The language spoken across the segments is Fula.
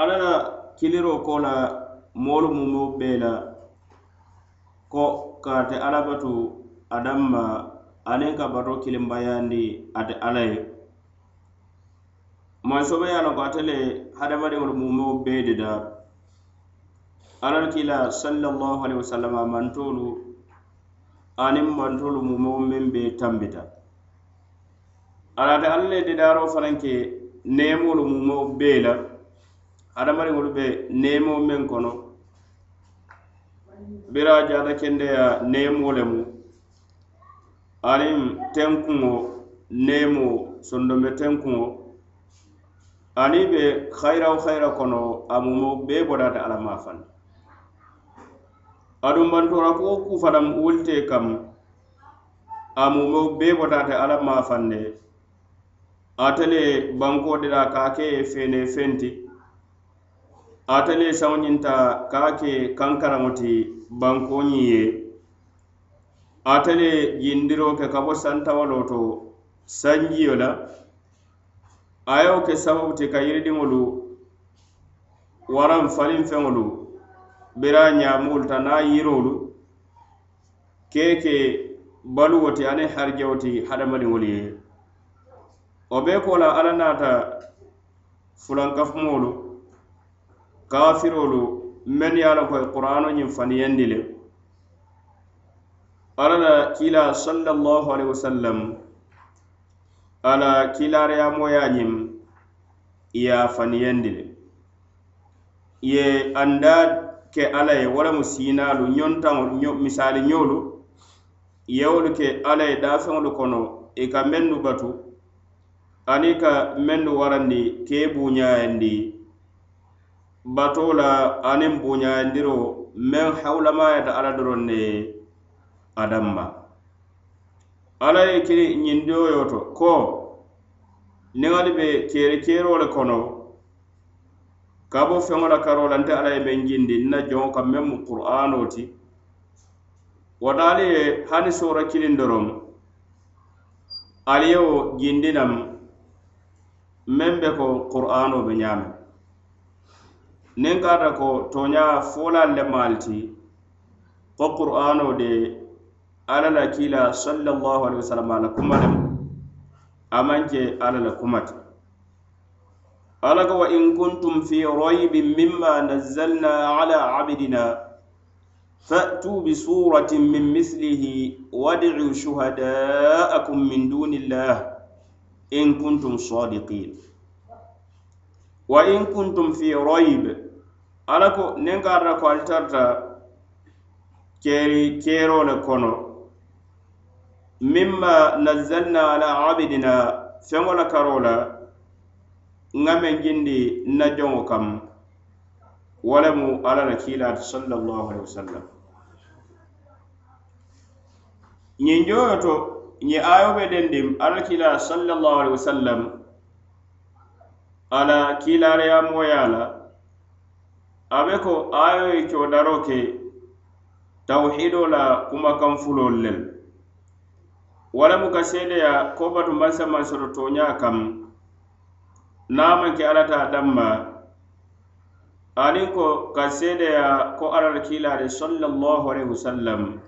alla la kiliro ko la moolu mumo bee la ko kaate alla batu adamma aniŋ ka bato kilimbayandi ate alla ye mansobe ye a loŋ ko ate le hadamadiŋolu mumo bee de da alla le kila sallallahu alaihi wasallam a mantoolu aniŋ mantoolu mumo meŋ be tambita. Alate alla le didaaroo fanaŋ ke neemoolu mumo bee la hadamadiŋolu be neemoo meŋ kono. Bira jaata kendeya neemoo lemu aniŋ tenkuŋo neemoo sondombe tenkuŋo. Aniŋ be hayirawo hayira kono a mumo bee bodaata alla maa fani aduŋ bantora kuwo ku fanaŋ wolu kam a mumo bee bodaata alla maa fande ate le banko de la ka a ke ye feene fenti. ate le saŋo ñinta ka a ke kankaraŋo ti bankoñiŋ ye. Ate le jindiro ke ka bo santawalo to sanjiyo la. A ye wo ke sababu ti ka yiridiŋolu waraŋ faliŋ feŋolu bira ñaamoolu ta naŋ yirolu ke baluwo ti aniŋ harijawo ti hadamadiŋolu ye. Wo bee ko la alla naata fulankafumoolu. kafirolu men ye a la koye qur'ano ñiŋ faniyandi le. Alla la kila sallallahu alaihi wasallam a la kilariyamoya ñiŋ ye a faniyandi le. Ye anda ke alla ye wo lemu siinalu ñontaŋo misali ñolu yewolu ke alla ye daafeŋolu kono i ka mennu batu aniŋ ka mennu warandi kee buñayandi batoo la aniŋ buuñayandiroo meŋ hawulamayata alla doroŋ ne adamma. Alla ye kiri ñindiwo yo to ko niŋ ali be keeri keeroo le kono ka bo feŋo la karoo la nte alla ye meŋ jindi nna joŋo ka meŋ mu qur'anoo ti. Woto ali ye hani soora kiliŋ doroŋ ali ye wo jindi nam meŋ be ko qur'anoo be ñaamiŋ niŋ kaata ko tooña foolaalu le maali ti ko qur'ano de alla la kiila sallallahu alaihi wasallam a la kuma lemu a maŋ la kuma ti. Ko wa in kuntum fi raybin mimma nazzalna ala abdina fa'tu bi suratin min mislihi wad'u shuhada'akum min dunillah in kuntum sadiqin. Wa in kuntum fi rayb ala ko niŋ ka ata ko ali tarta keeri keero le kono. Mimma nazzalna ala abidina feŋo la karo la ŋa meŋ jindi nna joŋo kam. Wo lemu alla la kiilaati sallallahu alaihi wasallam. Ñiŋ joyo to ñiŋ ayo be dendim alla kiila sallallahu alaihi wasallam ala kiilaariyamoya la a be ko ayo ye codaro ke tawhido la kumakaŋ fulolu lel. Lu walamu ka seedeya ko batu mansa maŋ soto tooñaa kam niŋ a maŋ ke alla ta danma aniŋ ko ka seedeya ko alla la kiilaale sallallahu alaihi wasallam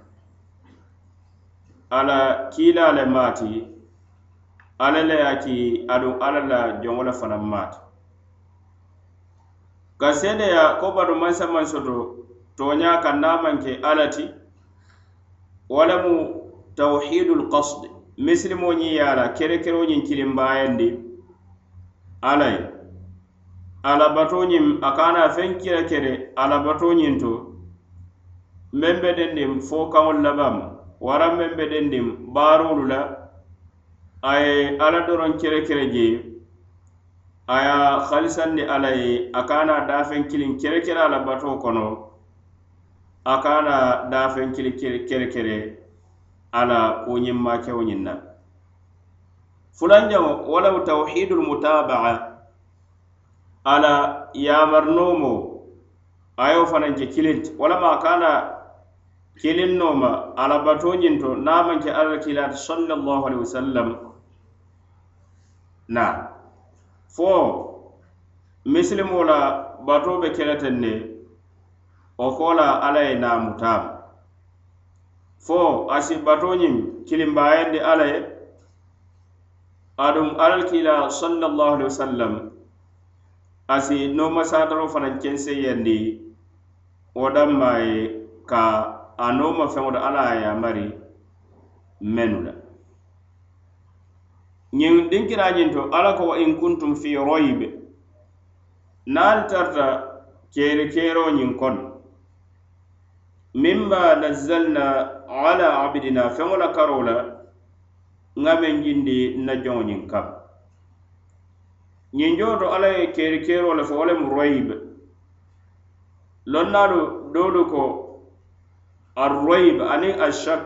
ala kiila le maati alla le ye a ki aduŋ alla la joŋo le fanaŋ maati ka seedeya ko bato mansa maŋ soto toña kan na maŋ ke alla tawhidul qasd misilimo ñiŋ ye a la kerekero ñiŋ kilimbayandi alla ye alabato ñiŋ a kana feŋ kira kere ala bato ñiŋ to meŋ be dendiŋ fo kaŋol labama waraŋ meŋ be dendiŋ baarolu la a ye alla doroŋ kere kere jee a ye halisandi alla ye a kana dafeŋ kiliŋ kere kere a la kono a kana dafeŋ kili kere kere a la kuñiŋ makewo ñiŋ na fulanjaŋo walawu tawhidul mutabaa a la yamarinomo a ye ke kilinti walama a kana kiliŋ noma a la to niŋ a ke alla la sallallahu alaihi wasallam na. fo misilimo la bato be keleteŋ ne wo fo la alla ye naamutaa fo a si batoo ñiŋ kilimbaayandi alla ye aduŋ alal kiila sallallahu alaihi wasallam a si nooma saataro fanaŋ kenseyandi wo danmaa ye ka a nooma feŋo do alla ye a mari menu la. ñiŋ dinkiraajin to alla ko wa in kuntum fi royibe naal tarta keeri keeroo ñiŋ kono mimma nazzalna ala abidina feŋo la karo la ŋa meŋ jindi na joŋo ñiŋ kam. Ñiŋ joo to alla ye keeri keero le fo wo lemu royibe lonnaalu doolu ko arroyibe aniŋ ashak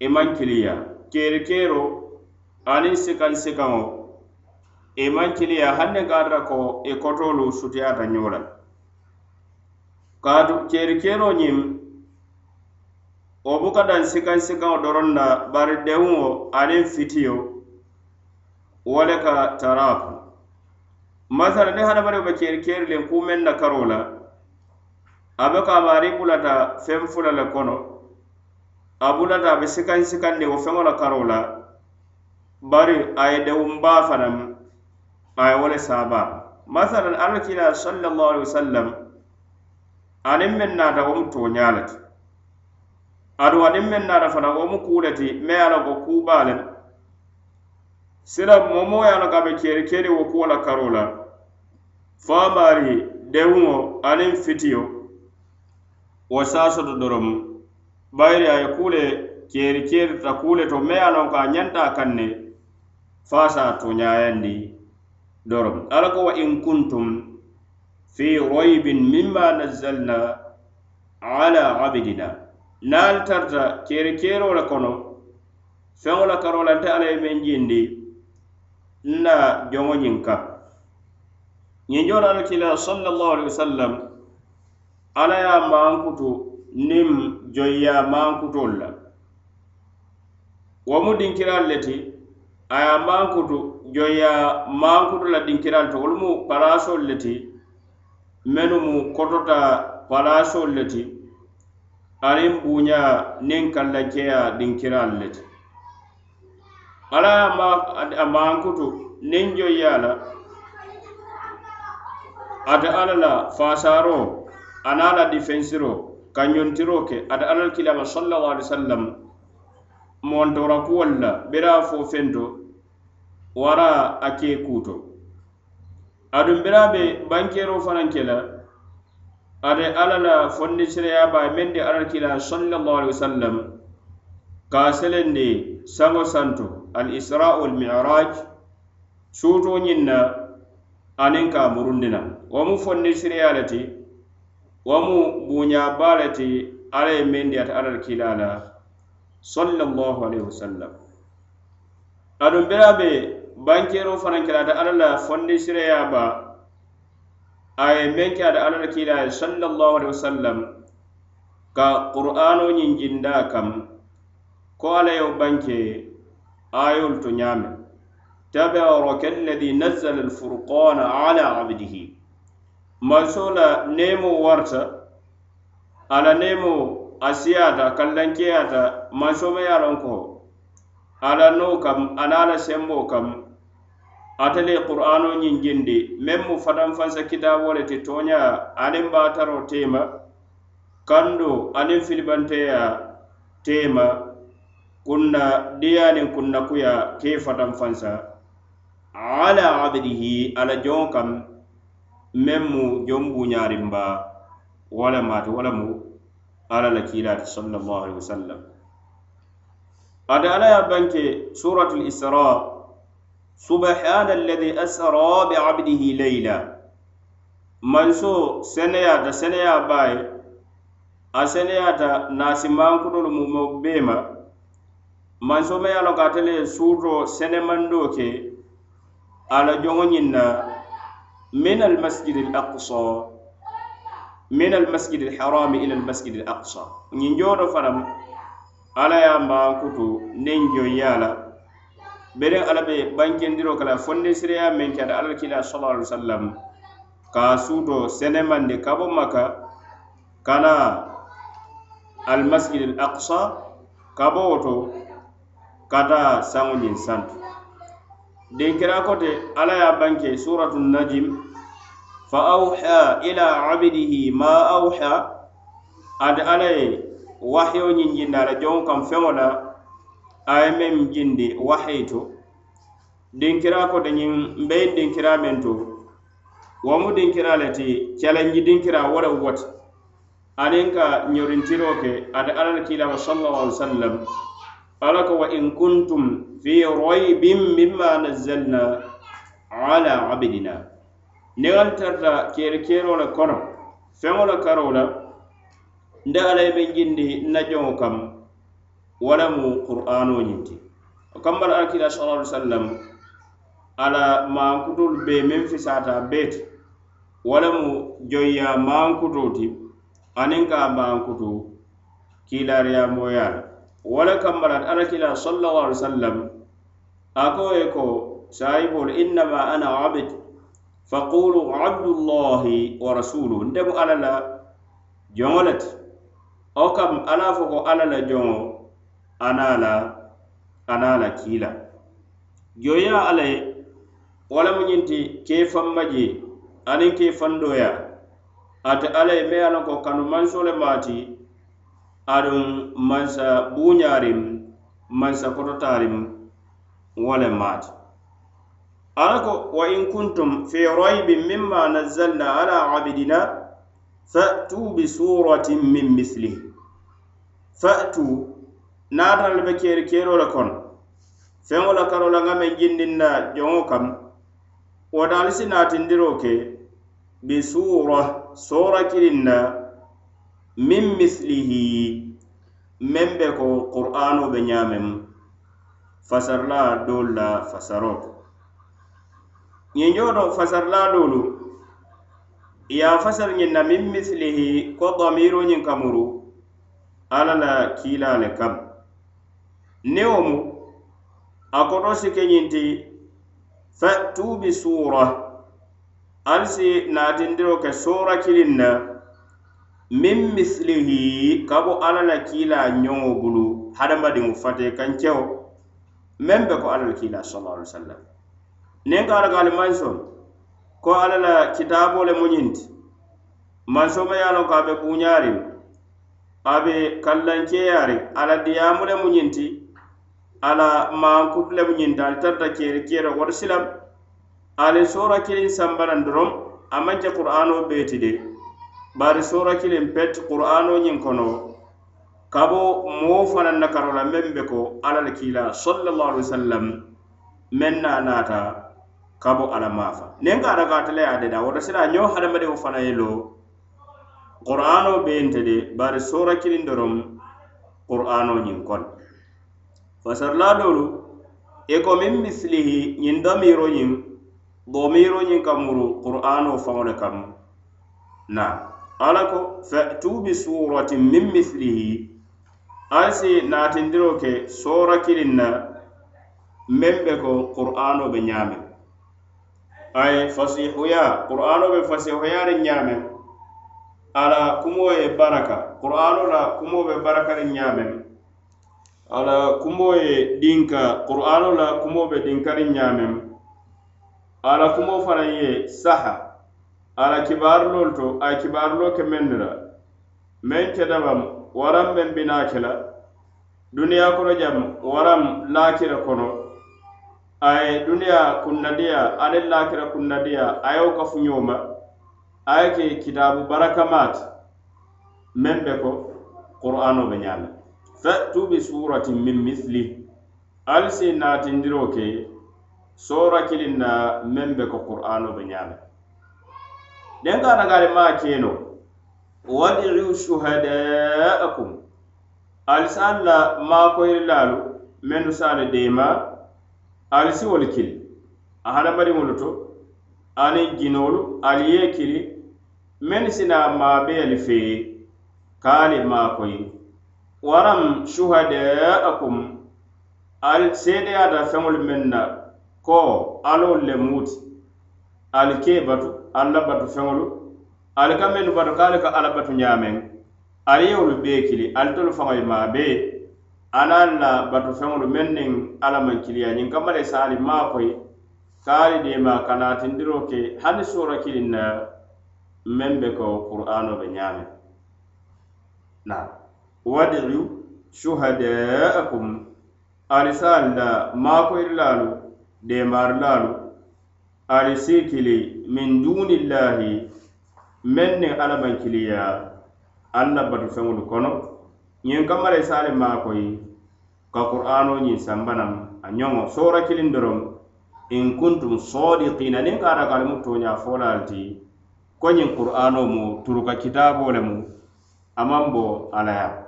e i maŋ kiliya keeri keero aniŋ sikaŋ sikaŋo i e maŋ kiliya hanne ne ko e i kotoolu sutiyaata ñoo la kaatu keeri keeroo ñiŋ wo buka daŋ sikaŋ sikaŋo doroŋ na bari dewuŋo aniŋ fitiyo wo le ka tarapu. Masala niŋ hadamadiŋo be keeri keeri liŋ kuu meŋ na karoo la a be ka a maari bulata feŋ fula le kono. A bulata a be sikaŋ sikandi wo feŋo la karoo la bari a ye dewumbaa fanaŋ a ye wo le saaba masalan alla kila sallallahu alaihi wasallam aniŋ meŋ naata wo mu tooñaa le ti aduŋ aniŋ meŋ naata fanaŋ wo mu kuu le ti me ye a la ko kuubaa le sila momoo ye a la ko a be keeri keeri la karo la fo a maari fitiyo. Wo saasoto doroŋ bayiri a ye kuu le keeri keeri ta kuu le to me ye a loŋ ko ne fasa toñayandi dorom. Ala ko wa in kuntum fi raybin mimma nazzalna ala abidina. Naal tarta kere kero le kono feŋo la karo la nte ala ye meŋ jindi nna joŋo ñiŋ kaŋ ñiŋ ala kila sallallahu alaihi wasallam ala ye mankutu niŋ joyya mankutol la. Wo mu dinkiralu le ti a ye a maankutu joŋ la dinkiraŋ to wolu mu palasol le ti mennu mu kotota palasol le ti aniŋ buuñaa niŋ kallakeya dinkiraŋolu le ti. Ala ye a mankutu niŋ joya la ate alla la fasaro ana la difensiro ka ñontiroo ke ate alla la kilama sallallahu alaihi wasallam montora kuwolu la bira fo fento wara a ke kuto. Aduŋ bira be bankero fanaŋ ke la ate alla la fondisireya ba meŋ di alla kila sallallahu alaihi wasallam ka selendi saŋo santo al isra wal mi'raj suuto ñiŋ na aniŋ ka murundina. Wo mu fondisireya le ti wo mu buuña baa le ti alla ye meŋ la sallallahu alaihi wasallam. Aduŋ bira be bankero fanaŋ kelata alla la fondisireya ba a ye meŋ ke ata alla la kiila ye sallallahu alaihi wasallam. Ka qur'ano ñiŋ jinda kam. Ko alla ye banke ayolu to ñaame tabaraka alladi nazzala alfurqana ala abdihi. Manso la nemo warta ala nemo a siyata kallankeyata manso me ye lon ko ala no kam ana la sembo kam. ate le qur'ano ñiŋ jindi meŋ mu fatanfansa kitaabo le ti tooña aniŋ baataro teema kando aniŋ filibanteya teema kunna diyaniŋ kunna kuya ke fatanfansa ala abdihi ala joŋo kam meŋ mu joŋ buñarimba wala maati wala mu ala la kiilaati sallallahu alaihi wasallam. Ate ala ye banke suratul isra subhana alladi asra bi abdihi layla. Manso seneyata seneya baye a seneyata naasimankutolu mumo beema manso ma ye a loŋ ko ate le suuto senemandoo ke a la joŋo ñiŋ na min almasjidi alaqsa min almasjidi alharami ila almasjidi alaqsa ñiŋ joo fanaŋ ala ye a maankutu niŋ joŋ la bereŋ ala be bankendiro kala fondensireya meŋ ke ada alla kila sallallahu alaihi wasallam. Ka suuto senemandi ka bo maka kana almasjid al aqsa ka bo woto kata saŋo ñiŋ santo dinkira kote alla ye banke suratu najim fa awha ila abidihi ma awha ate alla ye wahiyo ñiŋ jinda la joŋo kaŋ feŋo la a ye meŋ jindi wahayi to dinkira kote ñiŋ mbeyin dinkira meŋ to wo mu dinkira le ti calanji dinkira wo le woti aniŋ ka ñorintiro ke ate alla la kiilama sallallahu alaihi wasallam alla ko wa in kuntum fi raybin mimma nazzalna ala abdina. Niŋ al tarta keri kero le kono karo la nde alla ye meŋ jindi nna joŋo kam. wala mu qur'ano ñinti o kambala alkila sallallahu alaihi wasallam ala mankutolu be meŋ fisata beeti wala mu joyya mankuto ti aniŋ ka mankutu kiilariyamoya la wala kambala alakila sallallahu alaihi wasallam a e ko ye ko sahibolu innama ana abid faqulu abdullahi wa rasuluhu. Ndemu ala la joŋo le ti wo kam ala fo ko ala la joŋo ana la ana la kiila joya ala ye walamu ñiŋ ti kee famma je aniŋ kee fandoya. Ate ala ye meŋ ye ko kanu manso le maati aduŋ mansa buuñaariŋ mansa kototaariŋ wo le maati. Ala ko wa in kuntum fi raybin mimma nazzalna ala abidina fa'tu bi suratin min mislihi. Fa'tu naatara le be keeri keero le kono feŋo la karo la ŋa meŋ jindinda joŋo kam wo daali si naatindiroo ke bi suura soora na min misilihi meŋ be ko qur'aanoo be ñaameŋ fasarla doolu la fasaroo to ñiŋ jooto fasarla doolu ye a fasari ñiŋ na min misilihi ko damiro ñiŋ kamuru alla la kiilaa le kam. niwo mu a koto si ke ñiŋ ti fatu bi suura ali si naatindiro ke soora kiliŋ na min mislihi ka bo alla la kiila ñoŋo bulu hadamadiŋo fate kankewo meŋ be ko alla la kiila sallallahu alaihi wasallam. Niŋ ka ala ka ali soŋ ko alla la kitaabo le mu ñinti manso ma ye a loŋ ko a be buuñaariŋ a be kallankeyaariŋ ala diyaamu le mu muñinti ala man kutulemu ñinta ali tarta keri keera wara silam. Ali sora kiliŋ sambanan dorom a maŋ qur'ano beeti de. Bari sora kiliŋ pet qur'ano ñiŋ kono. Kabo moo fanaŋ na karo meŋ be ko alla le kiila sallallahu alaihi wasallam meŋ na naata kabo ala maafa niŋ ka arakaata le ye a deda wota sila ñoo hadamadiŋo fana ye lo qur'ano beyinte de bari sora kiliŋ dorom qur'ano ñiŋ kono fasarla doolu i e ko min misilihi ñiŋ domiro ñiŋ domiro ñiŋ ka muru qur'ano faŋo le kamu na ala ko fatu bi suratin min misilihi ali si naatindiro ke soora kiliŋ na meŋ be ko qur'ano be ñaameŋ aye fasihuya qur'ano be fasihuyari ñaameŋ ala kumo ye baraka qur'ano la kumo be barakariŋ ñaameŋ ala kumo ye dinka qur'ano la kumo be dinkari ñaameŋ ala kumo fanaŋ ye saha. Ala kibaarulolu to a kibarulo ke meŋ la meŋ ke dabam waraŋ meŋ binaa ke la duniya kono jam waraŋ laakira kono. A ye duniya kunnadiya aniŋ laakira kunnadiya a ye wo kafu ñoo ma a ye ke kitaabu barakamaati meŋ be ko qur'ano be ñaame fatu bi suratin min mithli ali si naatindiroo ke soora kiliŋ na meŋ be ko qur'ano be ñaame den ka nagaari maa keno wadiu shuhadaakum. Ali si alla maakoyirilaalu mennu se ali deema ali si wolu kili. A hadamadiŋolu to aniŋ jinoolu ali ye kili. Mennu si naa maabeyali fee ka ali maakoyi waraŋ shuhadaakum ali seedeyaata feŋolu meŋ na ko alolu le muuti ali kee batu alla batu feŋolu ali ka mennu batu ka ali ka alla batu ñaameŋ ali ye wolu bee kili ali tolu faŋo maa bee anaŋ la batu feŋolu meŋ niŋ alla maŋ kiliya ñiŋ kamma le sa ali maa koyi ka ali deema ka naatindiroo ke hani soora kiliŋ na meŋ be ko qur'ano be ñaameŋ na wadiu shuhada'akum alisaali la maakoyirilaalu deemarilaalu ali siikili min dunillahi meŋ niŋ alla maŋ kiliya alla batu feŋolu kono. Ñiŋ kamma la isaali maakoyi ka qur'ano ñiŋ sambanam a ñoŋo soora kiliŋ doroŋ in kuntum sodiqina niŋ ka ata ka alimu tooña fo laalu ti ko ñiŋ qur'ano mu turuka kitaabo lemu a maŋ bo alaya.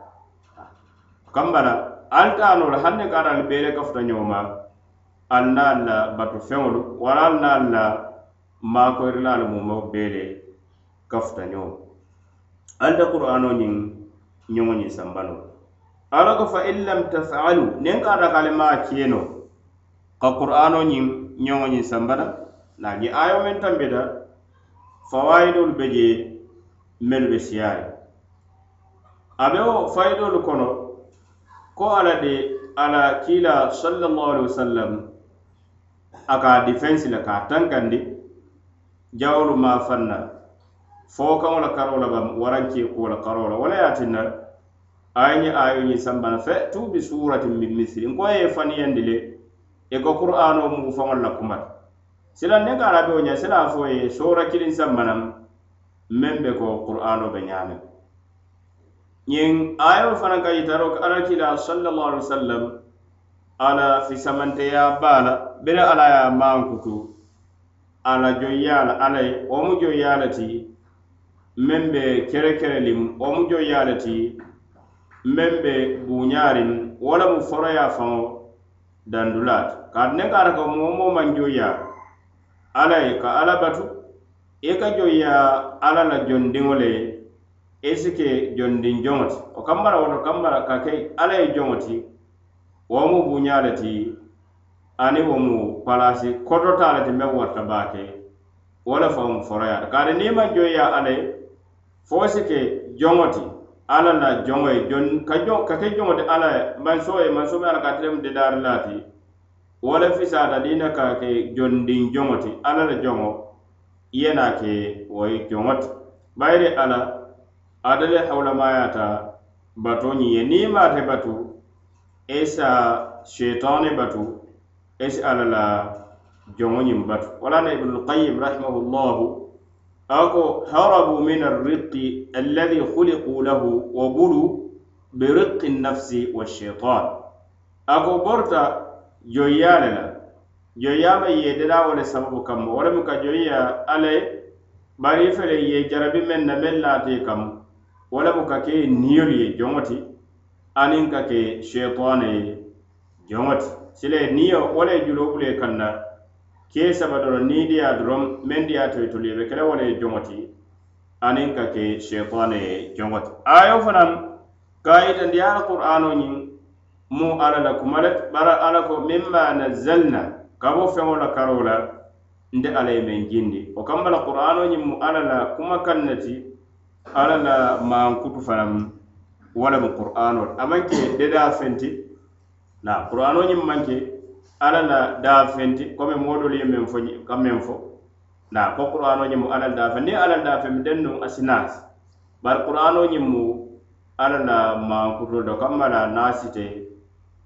La ali taanoo la hani ne ka ata ali bee le kafuta ñoo ma la batu feŋolu wara al na la maakoyirilaalu mumo bee kafuta ñoo alta qur'ano ñiŋ ñoŋo ñiŋ sambano ala ko fa in lam tafalu niŋ ka ata maa keno ka qur'ano ñiŋ ñoŋo ñiŋ sambana naaji ayo meŋ tambita fawayidolu be je melu be siyaari. A fayidolu kono ko ala de ala kiila sallallahu alaihi wasallam aka defense la ka tankandi jawlu ma fanna fo kaŋo la karoo la bam waranke kuo la karoo la wala ye a tinna ayeñi ayoñi sambana fe tu bi suratin min misili nko ye faniyandi le e ko qur'ano mugu faŋol la kumata silanne ka arabeo ña sila fo ye sora kilin sambanaŋ meŋ be ko qur'ano be ñaameŋ ñiŋ ayo fana ka yitaro ala kila sallallahu alaihi wasallam ala fisamanteya bala bere ala ya mankutu ala joyyala ala ye wo mu joyyala ti meŋ be kerekere lim wo mu joyyala ti meŋ be buñarin wo le mu foroya faŋo dandulat. Kaatu ne kata ko moo moo maŋ joyya ala ye ka ala batu i ka joyya ala la jondiŋo le i si ke jondin joŋo wo kambara woto kambara ka ke ala ye joŋo ti wo mu buña le ti ani wo mu palasi kotota le ti meŋ warta baake wo le faŋo mu foroyaata kaari niŋ maŋ joyya alla ye fo si ke joŋo ti alla la joŋo jon ka jo ka ke joŋo ti alla ye mansoo ye alla ka atelemu dedaari la ti wo le fisaata diina ka ke jondin joŋo ti alla la joŋo i ke wo ye joŋo ti. Bayiri alla adale le hawlamayata bato ñiŋ ye niŋ i maate batu esa se batu i si alla la joŋo ñiŋ batu wala na ibnulqayim rahimahullahu a ko harabu min arriqi alladi khuliqu lahu wa bulu biriqi nnafsi washeitan a ko borta joyya le la joyya ma ye dada le sababu kamma wo lemu ka joyya alla bari i fele ye jarabi meŋ na meŋ laate kamma wala mu ka ke niyolu ye joŋo ti aniŋ ka ke sheitana ye joŋo ti sile niyo wala le julo bulu ye kaŋ na kee saba doroŋ niŋ diya doroŋ meŋ diya to tolu ye be kele wo ye aniŋ ka ke sheitana ye joŋo ti ayo fanaŋ ka yitandi ala qur'ano ñiŋ mu ala la kuma le bara ala ko mimma nazzalna ka bo feŋo la karo la nte ala ye meŋ jindi wo kamba la qur'ano ñiŋ mu ala la kuma kaŋ ne ti ala la maankutu fanaŋ wo lemu qur'ano a maŋ ke dedaa fenti. Na qur'ano ñiŋ maŋ ke ala la daa fenti comme moo ye meŋ fo ka meŋ fo. Na ko qur'ano ñiŋ mu ala la daa niŋ ala la daa mi den nuŋ asinaasi bari qur'ano ñiŋ mu ala la maankuto to kamma la naasite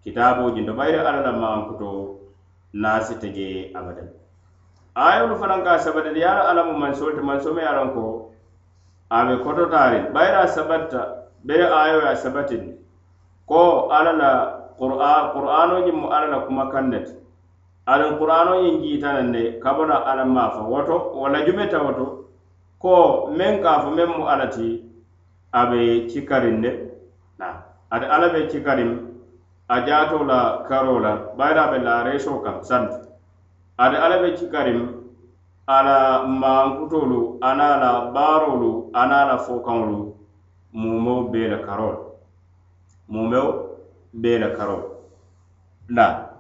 kitaaboo jiŋ to bayiri ala la maankuto naasite je abadan. Ayolu fanaŋ ka sabadiliyaala ala mu mansolu ti mansoo me ye a loŋ ko a be kototaariŋ bayiri a sabatta bere ayo ye a sabatindi ko alla la qur'ano ñiŋ mu alla la kumakaŋ ne ti aniŋ qur'ano ñiŋ jiita naŋ ne kabona alla maa fo woto walla jumeta woto. Ko meŋ ka fo meŋ mu alla ti a be cikariŋ ne ate alla be cikariŋ a jaato la karo la bayiri a be laareesoo kaŋ santi ate alla be cikariŋ a la mankutolu ana la baarolu ana la fokaŋolu. Mumeo bee le karo la mumeo bee le karo la.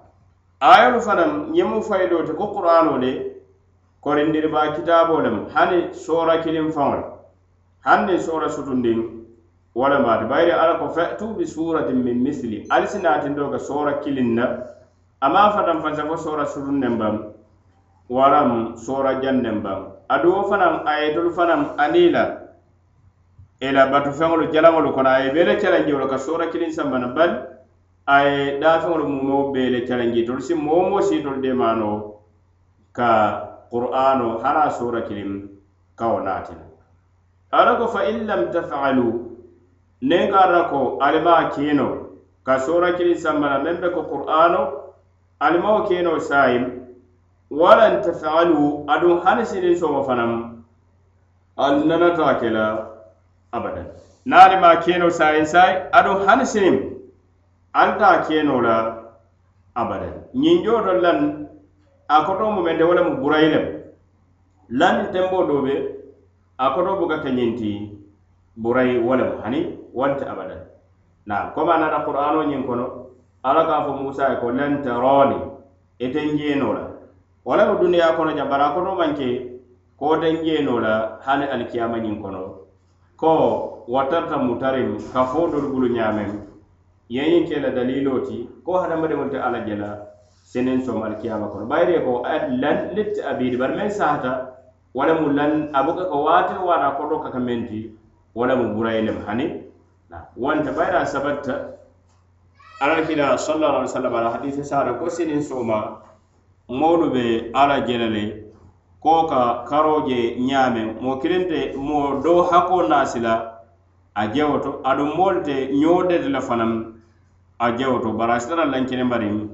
Ayolu fanaŋ ñemu fayidoo ti ko qur'ano de korindiriba kitaaboo lemu hani soora kiliŋ faŋo le. Hanniŋ soora sutundiŋ wo le ko fatu bi suratin min misli. Ali si ka soora kiliŋ na. Ama fataŋ fansa fo soora sutun neŋ waram sora jannen baŋ aduwo fanaŋ a ye tolu fanaŋ aniŋ la i la batu feŋolu jalaŋolu kono a ye bee le calanjio la ka sora kiliŋ sambana bari a ye daafeŋolu mumeo bee le calanji tolu si moo moo si tolu demaano ka qur'ano hara sora kiliŋ kawo naatina ala ko fa in lam tafalu niŋ ka ara ko alimaa kiino ka sora kiliŋ sambana meŋ be ko qur'ano alimawo kiino saayim walan tafalu aduŋ hani sinin soma fanaŋ al nanata ke la abadan. Naani ma keno sai sayi aduŋ hani an ta keno la abadan. Ñiŋ jo do lan akoto mu mende wala mu burayi lan tembo do be a koto buka ke ñiŋ ti burayi wo lemu hani wonte abadan. Naam koma nata qur'ano nyin kono alaka fo musa ko lan tarani eten njeno wala mu duniya kono jabara kono manke ko den jeno la hani alkiyama nyin kono. Ko watarta mutarim ka fo dolu bulu ñamen yeyin ke la dalilo ti ko hadamadiŋol te ala jela senen som alkiyama kono. Bayire ko lan litti abidi bari men sahata wala mu lan abuka ko wate wata koto kaka menti wala mu buraylem hani? Wonte bayira sabatta alakila sallallahu alaihi wasallam ala hadise sara ko sinin soma moolu be ala jela le ko ka karoo je ñaameŋ moo kiliŋ te moo doo hakoo a jewoto. Aɗum aduŋ moolu te ñoo le fanaŋ a jewoto. Bara bari a si lankene bariŋ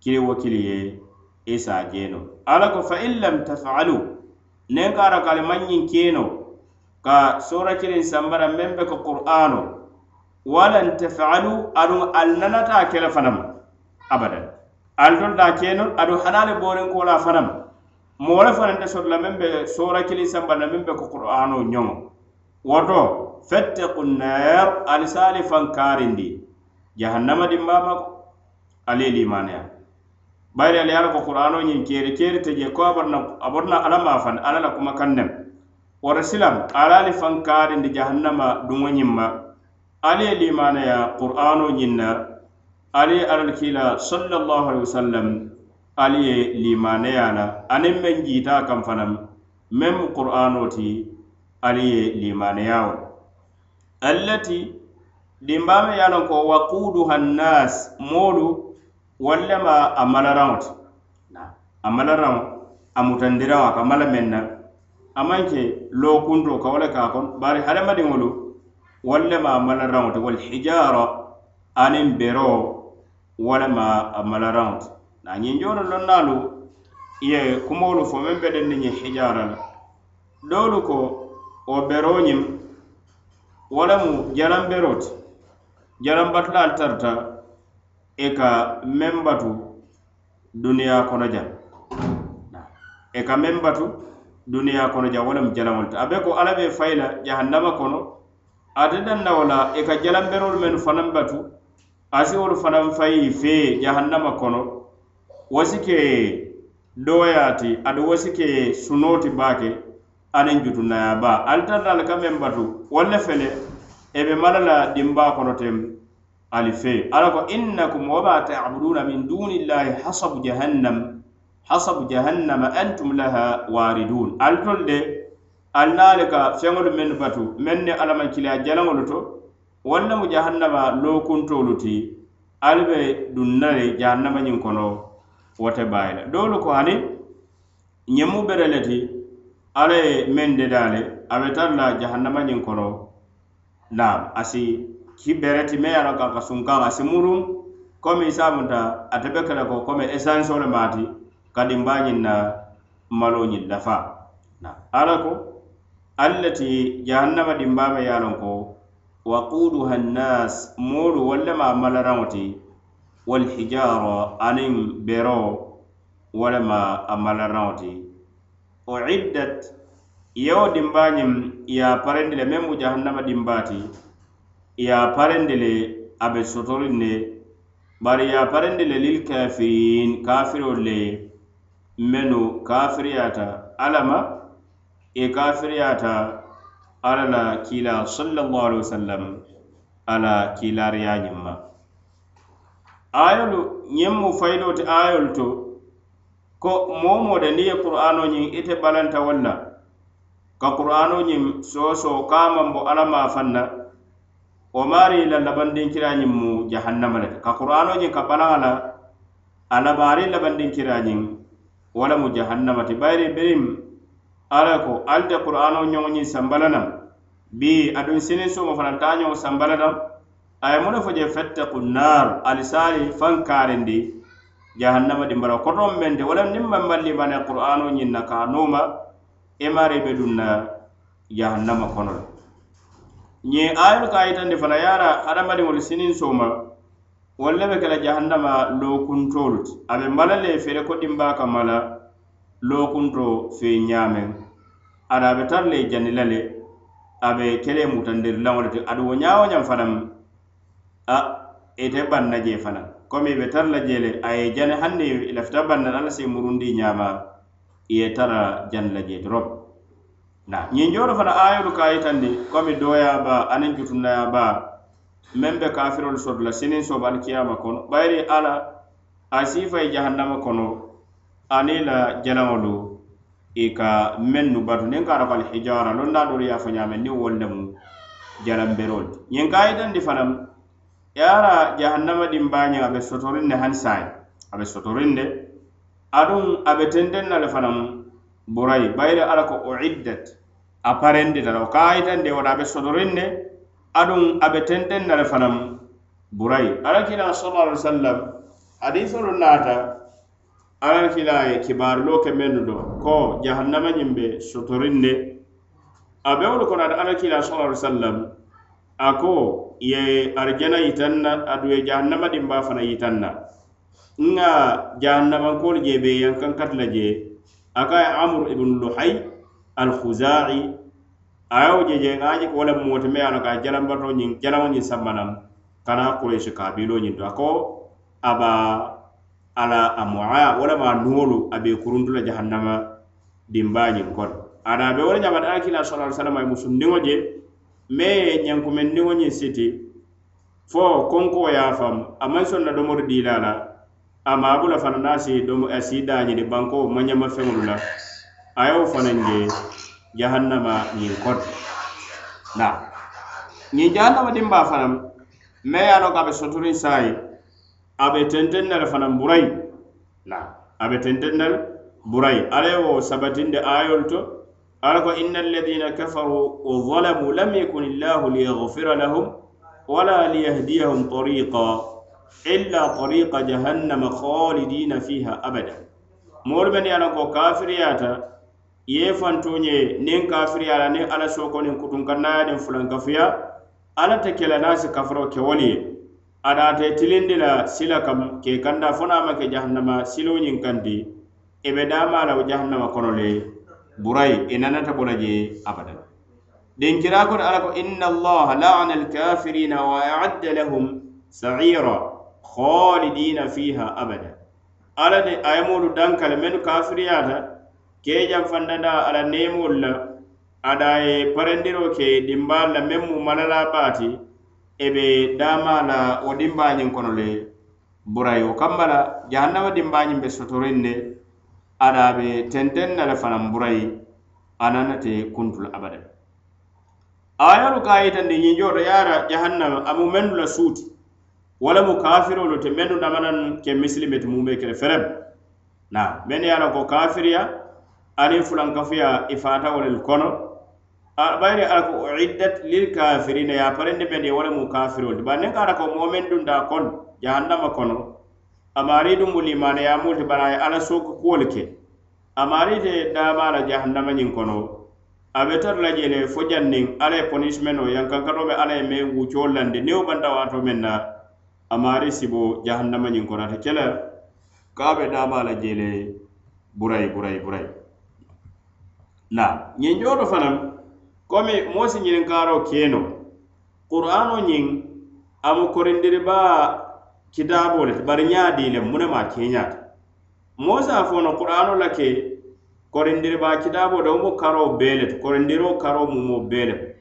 kili wo kili ye isa jeno ala ko fa in lam tafalu nen kara kale kali keno ka sora kiliŋ sambara men be ko qur'ano walan tafalu aɗum ali nanata a ke abadan. ali kenol keno aɗo hanale boren kola fanam moole fananta sotola meŋ be sora kili sambana meŋ be ko qur'ano ñoŋo. Woto fettaku nar ali sali fankarindi jahannama dimbama ko ali limaneya bayri ali ala ko qur'ano ñiŋ keeri keeri te je ko aborna aborna ala ma fan ala la kuma kan nem woto silam ala ali fankarindi jahannama duŋo ñiŋ ma ali ye limaneya qur'ano ñiŋ na ali ye alal kiila sallallahu alaihi wasallam ali ye limaneya la aniŋ meŋ jiita kaŋ fanaŋ meŋ qur'ano ti ali ye limaneyawo la allati dimbaame ye a loŋ ko waquduha nnas moolu wallema a malaraŋo ti a malaraŋo a mutandiraŋo a ka mala meŋ na a maŋ ke lookunto ka wo le ka kono bari hadamadiŋolu wallema a malaraŋo ti walhijara aniŋ bero walama a malaraŋo na ñiŋ joolu lonnaalu ye kumoolu fo meŋ be denni ñiŋ hijara la. Doolu ko wo beroo ñiŋ wo lemu jalambero ti jalaŋ tarta i ka meŋ batu duniyaa kono jaŋ i e ka meŋ batu duniyaa kono jaŋ wo lemu jalaŋolu ti a be ko alla be fayi la jahannama kono ate danna wo la i e ka jalaŋ beroolu mennu fanaŋ batu asiwolu fanaŋ fayi fee jahannama kono wasi ke doyaati adu wasi ke sunoo ti baake aniŋ jutunaya baa ali tannaalu ka meŋ batu wolle fele e be mala la dimbaa kono teŋ ali fe. Ala ko innakum wama tabuduna min dunillahi hasabu jahannam hasabu jahannama antum laha waridun. Ali tolu de ali naali ka feŋolu mennu batu meŋ ne alamankiliya jalaŋolu to wonna mu jahannama lookuntolu ti ali be dunna le jahannama ñiŋ kono wote te la doolu ko hani ñemu bere le ti ala ye meŋ dedaa le a be tara la jahannama ñiŋ kono. Naam asi ki bere ti meŋ ye a loŋ kaŋ ka sunkaŋ asi muruŋ komi isamunta ate be kele ko komi e esanso le maati kadiŋ baa ñiŋ na maloo ñiŋ dafa ala ko ali le ti jahannama dimbaa dimbaame ye a loŋ ko waquduha nnas moolu wolu lema malaraŋo ti walhijaro aniŋ bero wo lema a malaraŋo ti uiddat yewo dimbañiŋ ye a parendi le meŋ mu jahannama dimbaa ti ye a parendi le a be sotoriŋ ne bari ye a parendi le lil kafirin kafirolu le mennu kafiriyaata alla ma i e kafiriyaata ala la kiila sallallahu alaihi wasallam ala kiilariyañiŋ ma ayolu ñiŋ mu fayidoo ti ayolu to ko moo moo de niŋ ye qur'ano ñiŋ ite balanta walla ka qur'ano ñiŋ soosoo ka a maŋ bo alla maa faŋ na wo maari la labandinkiraa mu jahannama le ka qur'ano ñiŋ ka balaŋa la a labaari labandinkiraa ñiŋ wo mu jahannama ti bayiri biriŋ ala ko ali te qur'ano ñoŋo ñiŋ sambala naŋ bi aduŋ sinin somo fanaŋ taa ñoŋo sambala naŋ a ye mu ne fo je fettaku nar alisaali faŋ kaarindi jahannama dimbara kotoŋ meŋ te walaŋ niŋ maŋ malli bane qur'ano ñiŋ na ka nooma imari e be duŋ na jahannama kono la. Ñiŋ ayolu ka yitandi fana ye a la hadamadiŋolu sinin sooma wolu le be ke la jahannama lookuntoolu ti. A be mala le fere ko dimbaa kama la lookunto fee ñaameŋ ada a be e tara le jani la le a be kele mutandiri laŋo le ti aduŋ wo ñaa wo ñaŋ fanaŋ a ite banna jee fanaŋ komi i be tara la jee le a ye jani hanni i lafita banna la alla si murundi ñaama i ye tara jani la jee doroŋ na ñiŋ joolu fana ayolu ka yitandi komi dooya baa aniŋ jutunnaya baa meŋ be kafirolu soto la siniŋ sobo alikiyama kono bayiri ala a siifa ye jahannama kono aniŋ la jalaŋolu i ka mennu batu. Niŋ ka rabal hijara londa doolu ye a fo ñaame niŋ wolu lemu jalamberolu ti. Ñiŋ ka yitandi fanaŋ yaara jahannama dimbaañiŋ a be sotoriŋ ne hani saayi a be sotoriŋ de. Aduŋ a be tenteŋ na le fanaŋ burayi bayiri ala ko uiddat a parendita la o ka yitandi wota a be sotoriŋ de. Aduŋ a be tenteŋ na le fanaŋ burayi ala kila sallallahu alaihi wasallam hadisolu naata alal kila ye kibaaruloo ke mennu do. Ko jahannama ñiŋ be sotorin de a be wolu kono ate alal kila sala ali sallam a ko ye arijana yitan na adu ye jahannama dimba fana yitan na nŋa jahannabankoolu je be yankan kati la je a ka ye amru ibnu luhay alkhuzai a ye wo je je ŋa je ko wo le moote me ye a la ka jalambato ñiŋ jalaŋo ñiŋ sammanam kana kurayisi kabilo ñiŋ to a ko aba ala a moya walama nuŋolu a be kuruntu la jahannama dimbañiŋ kono ana be wo le ñamata alakila sala salama ye musundiŋo je me ye ñankumendiŋo ñiŋ siti fo konko ye a famu a maŋ soŋ na domori diila la a maabu la fana naa eh, si domo a si daañini banko mañama feŋolu la a ye wo fanaŋ je jahannama ñiŋ kono na. Ñiŋ jahannama dimba fanaŋ me ye a loŋ ko a be soturiŋ saayi. A be tenteŋ na le fanaŋ burayi na a be tenteŋ na le burayi alla ye wo sabatinde ayolu to? Ala ko inna alladina kafaru wazalamu lam yakun illahu liyaghfira lahum wala liyahdiyahum tariqa illa tariqa jahannama khalidina fiha abada moolu men ye ko kafiriyata ye fantoñe nin kafiriyala nin ala soko nin kutunkannaya nin fulankafuya ala te kela nasi kafaro kewolu ye. adate tilindi la sila kam ke kanda fona ma ke jahannama siloo ñiŋ kandi e be daama la wo jahannama kono le burai i e nanata bo la je abadan. Dinkira kono ala ko inna allah laana alkafirina wa aadda lahum saira khalidina fiha abada. Ala de ayamulu dankal men kafiriyata ke jam fandanda ala neemolu la ada ye parendiro ke dimbal la memmu malala bati e be daama la wo dimbañin kono le burayo kamma la jahannama dimbañin be sotorin ne ada be tenten na le fanan burayi ananate kuntul abada ayalu ka yitandi ñinjoto yara jahannama amu mendu la suuti wala mu kafirolu te mendu namanan ke misilimeti mume kele ferem. Na men ye ko kafiriya ani fulankafuya ifata wolel kono bayri ala ko uiddat lil kafirina ya parende men ye wala mu kafirol ba ne kara ko momen dun da kon jahannama kono. Amari dum mul imana ya mul bara ala soko kuwol ke. Amari de dama la jahannama nyin kono. Abe tar la jele fo jannin ala e punishment o yankan kato be ala e me wucho lande. Ne o banda wato men na amari sibo jahannama nyin kono. Ta kela ka be dama la jele burai burai burai na nyin jodo fanam komi moosi ñiniŋ kaaro keno. Qur'ano ñiŋ amu korindiri ba kitaabo le bari ñaadi le mu keñaata moosi a fono qur'ano la ke korindiri ba kitaabo de wo mu karo bee le korindiro karo mu mo bee le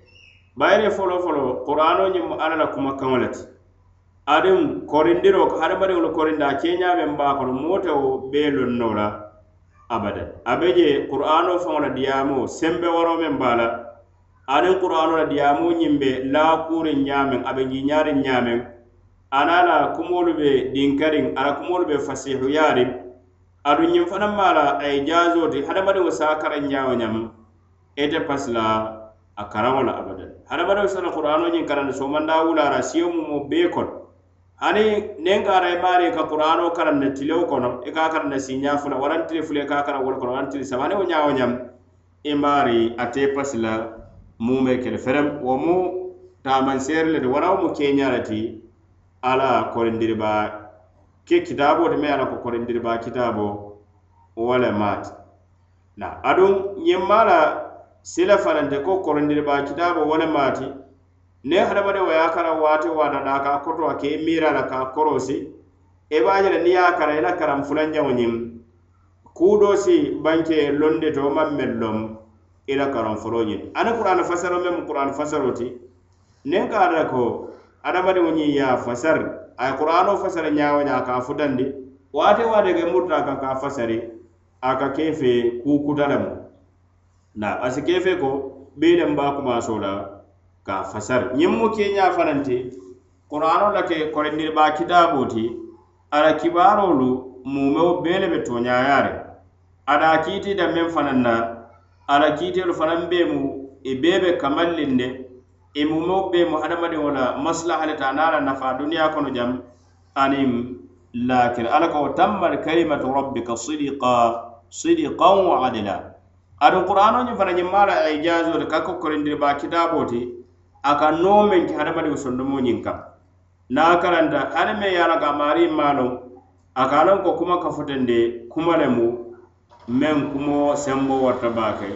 bayire folo folo qur'ano ñiŋ mu alla la kumakaŋo le ti adiŋ korindiro hadamadiŋolu korindi a keñaameŋ baa kono moo te wo bee lonno la abada a be je qur'ano faŋo la diyaamo sembe waro meŋ baa la. Aniŋ qur'ano la diyaamu ñiŋ be laakuriŋ ñaameŋ a be ñiñaariŋ ñaameŋ ana la kumoolu be dinkariŋ a la kumoolu be fasihuyaariŋ aduŋ ñiŋ fanaŋ maa la a ye jaazoo ti hadamadiŋo se a karaŋ ñaawo ñam ite pasi la a karaŋo la abadan. Hadamadiŋo se la ñiŋ karandi somandaa wulaara siyo mumo bee kono hani neŋ ka ara i maari ka qur'ano karaŋ tilewo kono i ka karaŋ na siiñaa fula waraŋ tili fula i ka karaŋ wolu kono waraŋ tili saba hani wo ñaawo ñam i maari ate pasi la mume kele ferem. Wo mu tamanseeri le ti warawo mu keña le ti ala korindiriba ke kitaaboo ti me ala ko korindiriba kitabo wo le maati. Na aduŋ ñiŋ maa la sila fanante ko korondiriba kitabo wo le maati. Ne hadamadiŋo ye a kara waati waata da ka koto a ke miira la ka korosi. E I be a je le niŋ ye a kara i la karanfulanjaŋo ñiŋ kuudo si banke londi to maŋ meŋ loŋ i la karan folo ñiŋ ani kurani fasaro meŋ kurani fasaro ti. Niŋ ka ada ko adamadiŋo ñiŋ ye a fasari a ye kurano fasari ñawo ña ka a futandi. Waati waati ke murta kaŋ ka fasari a ka kefe kuu lemu. Na asi kefe ko biileŋ baa kumaso la ka a ñiŋ mu keña fanaŋ ti la ke korindiriba kitabo ti ala kibarolu mumeo bee le be toñayari ada kiiti da meŋ fanaŋ na ala kiitelu fanaŋ bee mu i bee be kamallinde i mumo bee mu hadamadiŋo la maslaha le ta anaŋ la nafa duniyaa kono jam aniŋ lakira alla ko tammat kalimatu rabbika sidiqa sidiqan wa adila. Aduŋ qur'ano ñiŋ fana ñiŋ maa la ijazo le ka ko korindiri baa kitaaboo ti a ka noo meŋ ke hadamadiŋo sondomo ñiŋ kaŋ niŋ a karanta hani meŋ ye a la ka maariŋ maa loŋ a ka a loŋ ko kuma ka fotende kuma le mu meŋ kumo sembo warta baake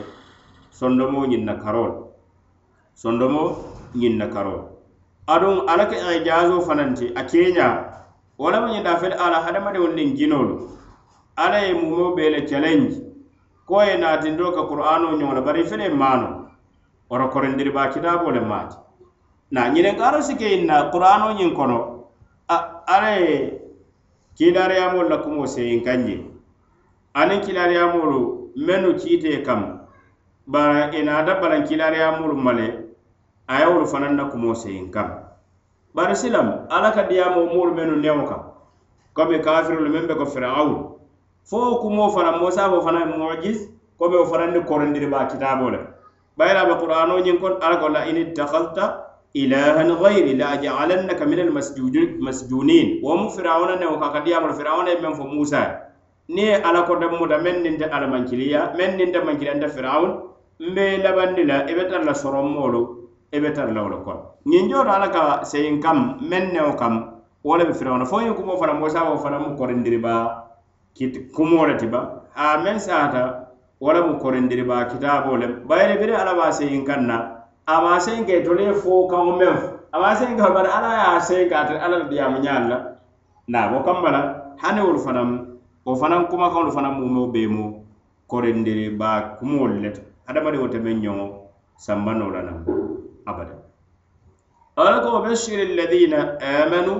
sondomo ñiŋ na sondomo ñiŋ na karol. Aduŋ alla ke jazo fananti a keña wo lemu ñiŋ dafele ala hadamadiŋolu niŋ jinolu alla ye mumo bee le challenge. Ko ye naatindoo ka qur'ano ñoŋo la bari fele maano wara korindiri baa kitaabo le maati na ñiniŋ karo si ke na qur'ano ñiŋ kono. A alla ye amol la kumo se kaŋ je aniŋ kilariyamolu mennu kiite kam bara i naata balaŋ kilariyamolu male a ye wolu fanaŋ na kumo seyin kam bari silam alla ka diyamo moolu mennu newo kam komi kafirolu meŋ be ko firawunu fo kumo fanaŋ mosa fo fanaŋ mojis komi wo fanaŋ ni korondiri ba kitabo le bayira be ñiŋ kon alla ko la in ittakhadta ilahan gayri la ajalannaka min almasjunin wo mu firawuna newo ka ka diyamolu firawuna ye meŋ fo musa ye ni ye ala ko dammuta meŋ niŋ te ala meŋ niŋ te mankiliyanta firawun mbe labandi la e i be tara la soronmoolu i e be tara la wo le kono ñiŋ jooto ala ka seyin kam meŋ newo kam wo le be firawuna. Fo ñiŋ kumo fana moosa wo fana mu korindiriba kumo le ti ba. A meŋ saata wo le mu korindiriba kitaabo le bayiri biri ala be a seyin kaŋ na a maŋ seyin ke tolu ye fo kaŋo meŋ a maŋ seyin ka bari ala ye a seyin ka ate ala le diyaamu ñaalu la. Naabo kamma la hani wolu fanaŋ wo fanaŋ kumakaŋolu fanaŋ mumeo bee mu korendiri baa kumoolu le to hadamadiŋo te meŋ ñoŋo sambanoo la naŋ abada. Ala ko bashiri alladina amanu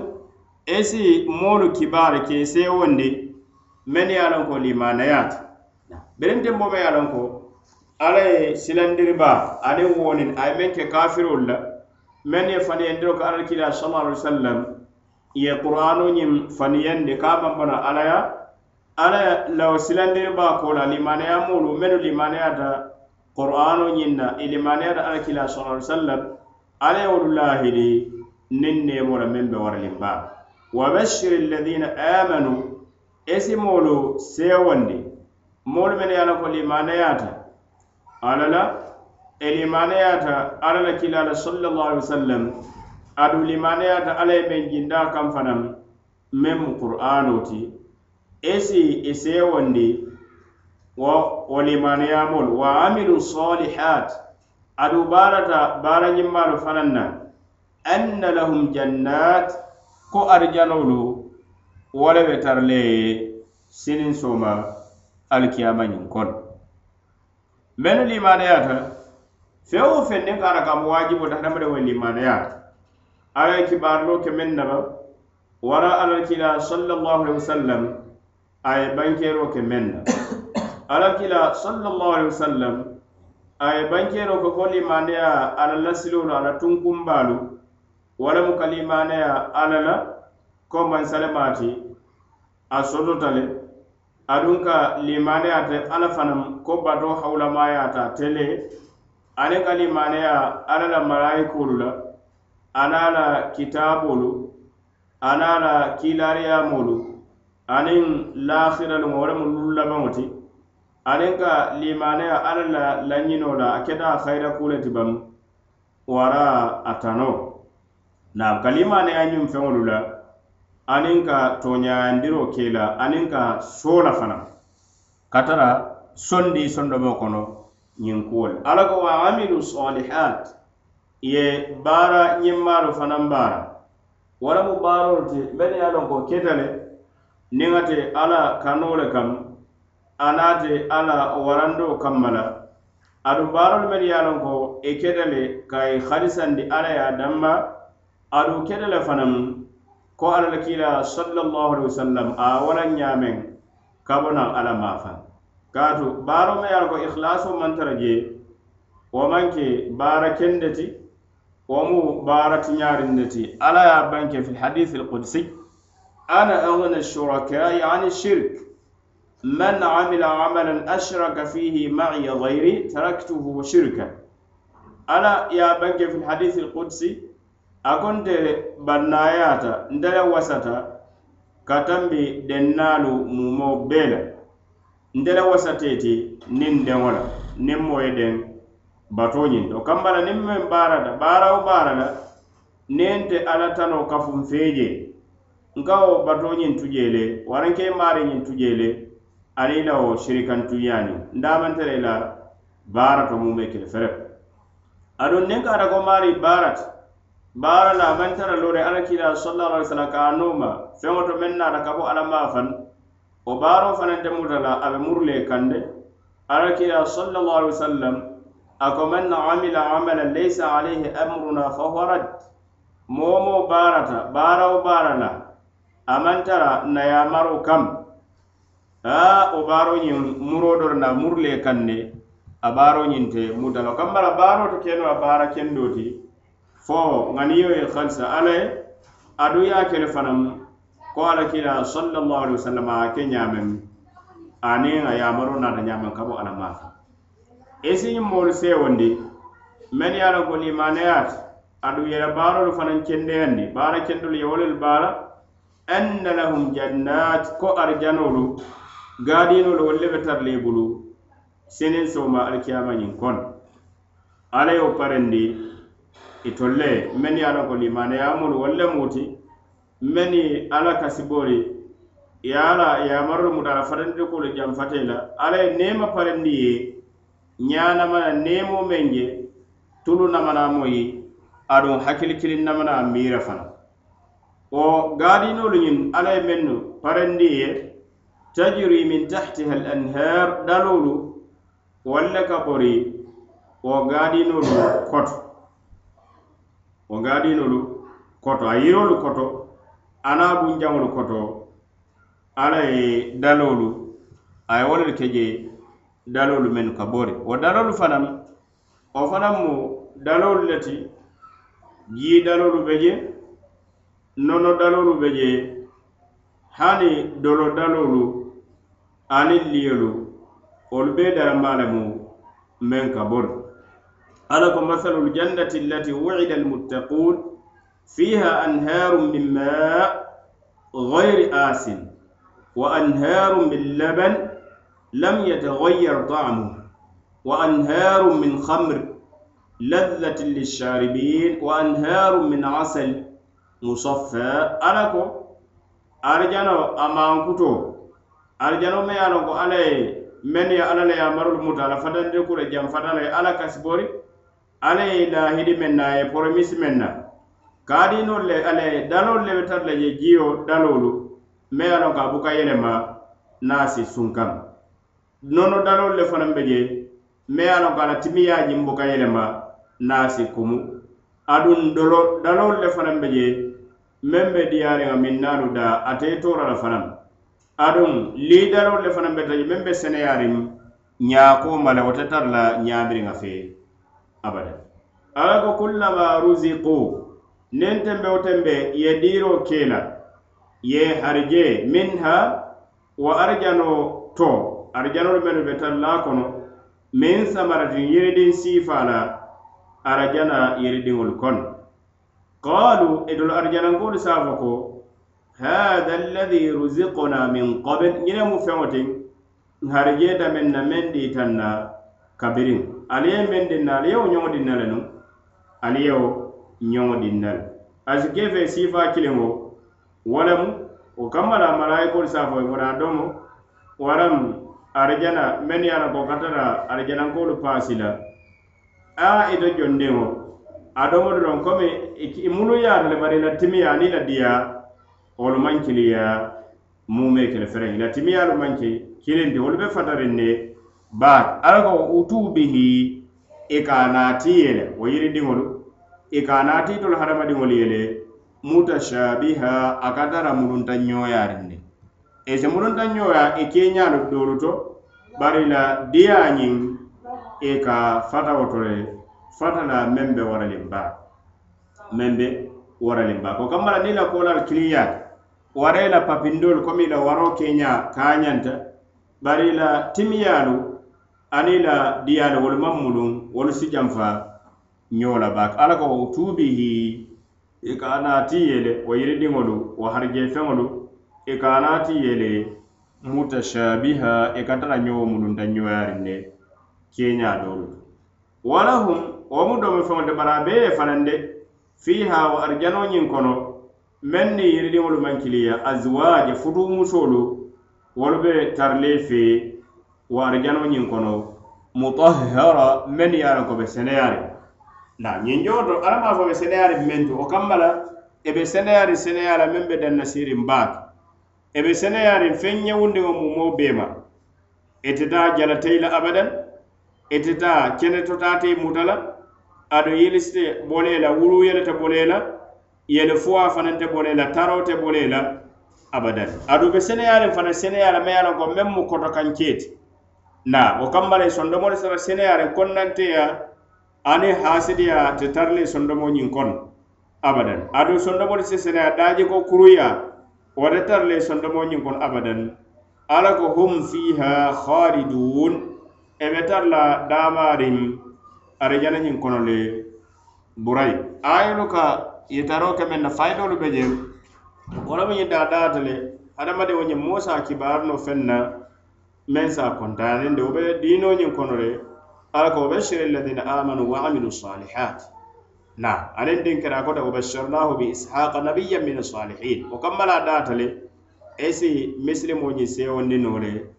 esi moolu kibaari ke seewondi men ye a loŋ ko limanayaati berinte bo me ye a loŋ ko ala ye silandiri baa aniŋ woonin a ye meŋ ke kafirolu la. Meŋ ye faniyandiro ko alla kila sallallahu alaihi wasallam ye qur'anu ñiŋ faniyandi ka bambana alaya ala law silandiriba ko la limanaya moolu mennu limanayata qur'ano ñiŋ na i limanayata ala kila sallallahu alaihi wasallam ala ye wolu lahidi niŋ nemo la meŋ be waraliŋ baa wa bashir alladhina amanu esi moolu sewondi moolu men ye a la ko limanayata ala la e limanayata ala la kila la sallallahu alaihi wasallam adu limanayata ala ye men jinda kam fanam meŋ mu qur'ano ti esi i sewondi wo wo limaniyamolu wa amilu salihat adu barata baarañimmaalu fanaŋ na. Anna lahum jannat ko arjanolu wo le be tara le ye sinin soma alikiyama ñiŋ kono mennu limaniyata feŋ wo feŋ niŋ ka ka mu waajibota hadamadiŋ wo limaniyata ala ye kibaaruloo ke meŋ naba wara alal kila sallallahu alaihi wasallam a ye bankeero ke meŋ na alla sallallahu alaihi wasallam a ye bankeero ke ko limaneya alla lasilolu alla tunkumbaalu wala mu kalimaneya alla la ko mansalemaati a sotota le aduŋ ka limaneya te alla fanaŋ ko bato hawulamayata tele aniŋ ka limaneya alla la malayikolu la ana la kitaabolu ana la kiilariyamolu aniŋ laahiralu ŋo wo lemu lulu ti aniŋ ka limaneya alla la lañinoo la a keta hayira kuu le ti baŋ wara a tanoo. Naam ka limaneya ñiŋ feŋolu la aniŋ ka tooñayandiroo ke la aniŋ ka soo la fanaŋ ka tara sondi sondomo kono ñiŋ kuwol. Alla ko wa amilu solihat ye baara ñimmaalu fanaŋ baara wo lemu baarolu ti mennu ye a loŋ ko keta le niŋ ate ala kanoo le kam anaate ala warando kamma la adu baarolu mene ye a loŋ ko i keta le ka i halisandi ala ye a damma aɗu kede le fanaŋ ko alla la kiila sallallahu alaihi wasallam a wala ñaameŋ kabona alla maafaŋ kaatu baaro me ye a la ko ikhlaso maŋ tara je wo maŋ ke baara kende ti wo mu baara tiñaariŋ ti alla ye a banke fi lhadith alqudsi ana aghna shurakai yani shirk man amila amalan ashraka fihi ma'i ghairi taraktuhu wa shirka ala ya banke fi hadith alqudsi a konte bannayata ntele wasata katambi dennaalu mumo bela ndala wasateti niŋ deŋo la niŋ bato ñiŋ to kambala niŋ meŋ baarata baara wo baara la niŋ te tano kafun feeje nka wo bato ñiŋ tuje le waraŋ ke maari ñiŋ tuje le ani la wo sirikantuyaani ndamantele la baara to mume kele fere aduŋ niŋ ka ata ko maari baarata baara la man tara lore ala sallallahu alaihi wasallam ka noma feŋo to meŋ naata ka bo ala maa fan o baaro fanante muta la a be murule kande ala kila sallallahu alaihi wasallam a ko man amila amalan laysa alayhi amruna fa huwa rad moo moo baarata baara wo baara la amantara nayamaro kam a o baaro ñiŋ muro dor na muru le a baaro ñiŋ te muta lo kaŋ bara baaro to keno a baara kendo ti fo ŋaniyo ye halisa alla ye adu ye kele fanaŋ ko ala kila sallallahu alaihi wasallam a ke ñameŋ aniŋ a yamaro naata ñameŋ kabo alla maafa isiñiŋ e moolu sewondi men ye a loŋ ko limaneyaati adu yela baarolu fanaŋ kendeyandi baara kendolu ye wolelu baara anna lahum jannat ko arjanolu gaadinolu wolu le be tarla i bulu senin soma alikiyama ñiŋ kono alla yo parendi itolle men ye ala ko limanayamolu wolu muti men ala kasibori ye ala yamarolu muta ala fatandi kolu janfate la ala ye nema parendi ye ñanamana nemo men je tulu namana moyi aduŋ hakkili kilin namana mira fana. o gaadinolu ñin alla ye mennu parendi ye tajiri min tahtiha al anhar dalolu walle ka bori o gaadinolu koto. Wo gaadinolu koto a yirolu koto ana bunjaŋolu koto alla ye dalolu a ye wolelu ke je dalolu mennu ka bori wo dalolu fanaŋ wo fanaŋ mu dalolu le ti jii dalolu be je nono dalolu be je hani dolo dalolu ani liyolu wolu bee darama men meŋ ka bori ala ko masalul jannati allati wuida almuttaqun fiha anharu min ma غير آسن وأنهار من لبن لم يتغير طعمه وأنهار من خمر لذة للشاربين وأنهار من عسل musaffe ala ko arijano a mankuto arijano me ye a ko alla ye mennu ye alla le yamarolu muta ala fatandi kura janfatala ye alla kasibori alla ye lahidi men na ye poromisi men na. Kaadinolu le alla ye dalolu le be la je jiyo dalolu me yalon a ko a buka yelema naasi sunkaŋ nono dalol le fanan be je me yalon a loŋ ko ala timiyaa buka yelema naasi kumu. Aduŋ dolo dalolu le fanaŋ be je meŋ be diyaariŋa miŋ naalu da ate ye toora le fanaŋ aduŋ liidaroo le fanaŋ beta je meŋ be seneyaariŋ ñaakoo ma le wote tara la ñaamiriŋa fee abada alla ko kullama ruziku niŋ tembe wo tembe ye diiroo kee la ye harije minha wo arijanoo to arijanolu mennu be tara laa kono miŋ samaratin yiridiŋ siifaa la arajana yiridiŋolu kono qalu idol arjanankoolu saafa ko hada alladi ruziqna min qabl ñine mu feŋo ti harjeeta meŋ na meŋ diitan na kabiriŋ ali ye meŋ dinna ali yewo ñoŋo dinna le nu ali yewo ñoŋo dinna le asi kefe siifaa kiliŋo wo lemu wo kamma la malayikolu saafo ye fota domo waram arjana meŋ ye a la ko katara arjanankolu paasi la a ito jondiŋo adomodo don komi imuluyaato le bari i la timiya niŋ i la diya wolu maŋ kiliya mume kele fereŋ i la timiyaalu maŋ ke kilinti wolu be fatariŋ ne baake alla ko utuu bihi i ka naati ye le wo yiridiŋolu i ka naati itolu hadamadiŋolu ye le mutashabiha a ka tara mulunta ñooyaariŋ ne. E mulunta ñoya i keeñaalu doolu to bari la diyañiŋ ñiŋ i ka fatawo to le fatala meŋ be waraliŋ baa meŋ be waraliŋ baa ko kambala niŋ la koolal kiliyaata wara i la papindoolu komi i la waroo keña kaa ñanta bari i la timiyaalu aniŋ i la diyaalu wolu maŋ muluŋ wolu si janfa ñoo la baake alla ko tuubihi e i ka naati ye le wo yiridiŋolu wo harijee feŋolu i e ka naati ye le mutashabiha e i ka tara ñoo mulunta ñoyaariŋ ne keña doolu walahum wo mu domo feŋo te bari a bee ye fanaŋ de fiiha wo arijanoo ñiŋ kono. Meŋ ni yiridiŋolu maŋ kiliya aziwaaje futumusoolu wolu be tarile fee wo arijanoo ñiŋ kono. Mutahhara meŋ ye a loŋ ko be seneyaari na ñiŋ joo to alla maŋ fo be seneyaari meŋ to wo kamma la e be seneyaari seneya la meŋ be danna siiriŋ baake e be seneyaariŋ feŋ ñewundiŋo mumoo bee ma ite taa jalateyi la abadan. Ite taa kene totaatee muta la ado yilisite bole la wuru yelete bole la yele fuwa fanante bole la taro bole la abadan. Ado be seneyale fana seneyala ma yala ko meŋ mu koto kaŋ keeti. Na o kambale sondomo sondomole sara seneyalin konnanteya ani hasidiya te tarle sondomo nyin kon abadan. Aɗu sondomole si seneya daji ko kuruya wote tarle sondomo nyin kon abadan. Ala ko hum fiha khalidun e tarla daamarin arejana ñiŋ kono le burayi. Ayolu ka yitaro ke meŋ na fayidolu be je wo lemu ñiŋ daadaata le hadamadiŋo ñiŋ moo se a no feŋ na meŋ sa a kontaanindi wo be diinoo ñiŋ kono le ala ko wo alladina amanu wa amilu salihat. Na aniŋ diŋ kera kota wabashirnahu bi ishaqa nabiyan min salihin wo kammala daata le esi misilimoo ñiŋ seewondinoo le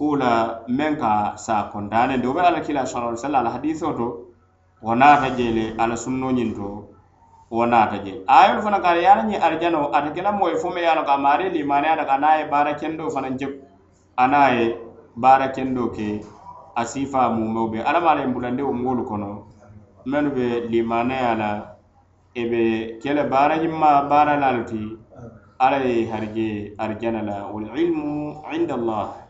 kula meŋ ka saa kontaane ndi wo be alla kila sallallahu alaihi wasallam hadisoo to wana naata je ala sunno ñiŋ to wo naata je ayolu fana kaata ye ala arjano arijanoo ate ke la moo ye fo me ye a ka naŋ ye baara kendoo je a naŋ ye ke asifa mu mobe ala mare mbulande o ngolu kono mennu be li mane ala ebe kele le baara ñimma baara la le ti alla ye harije inda allah.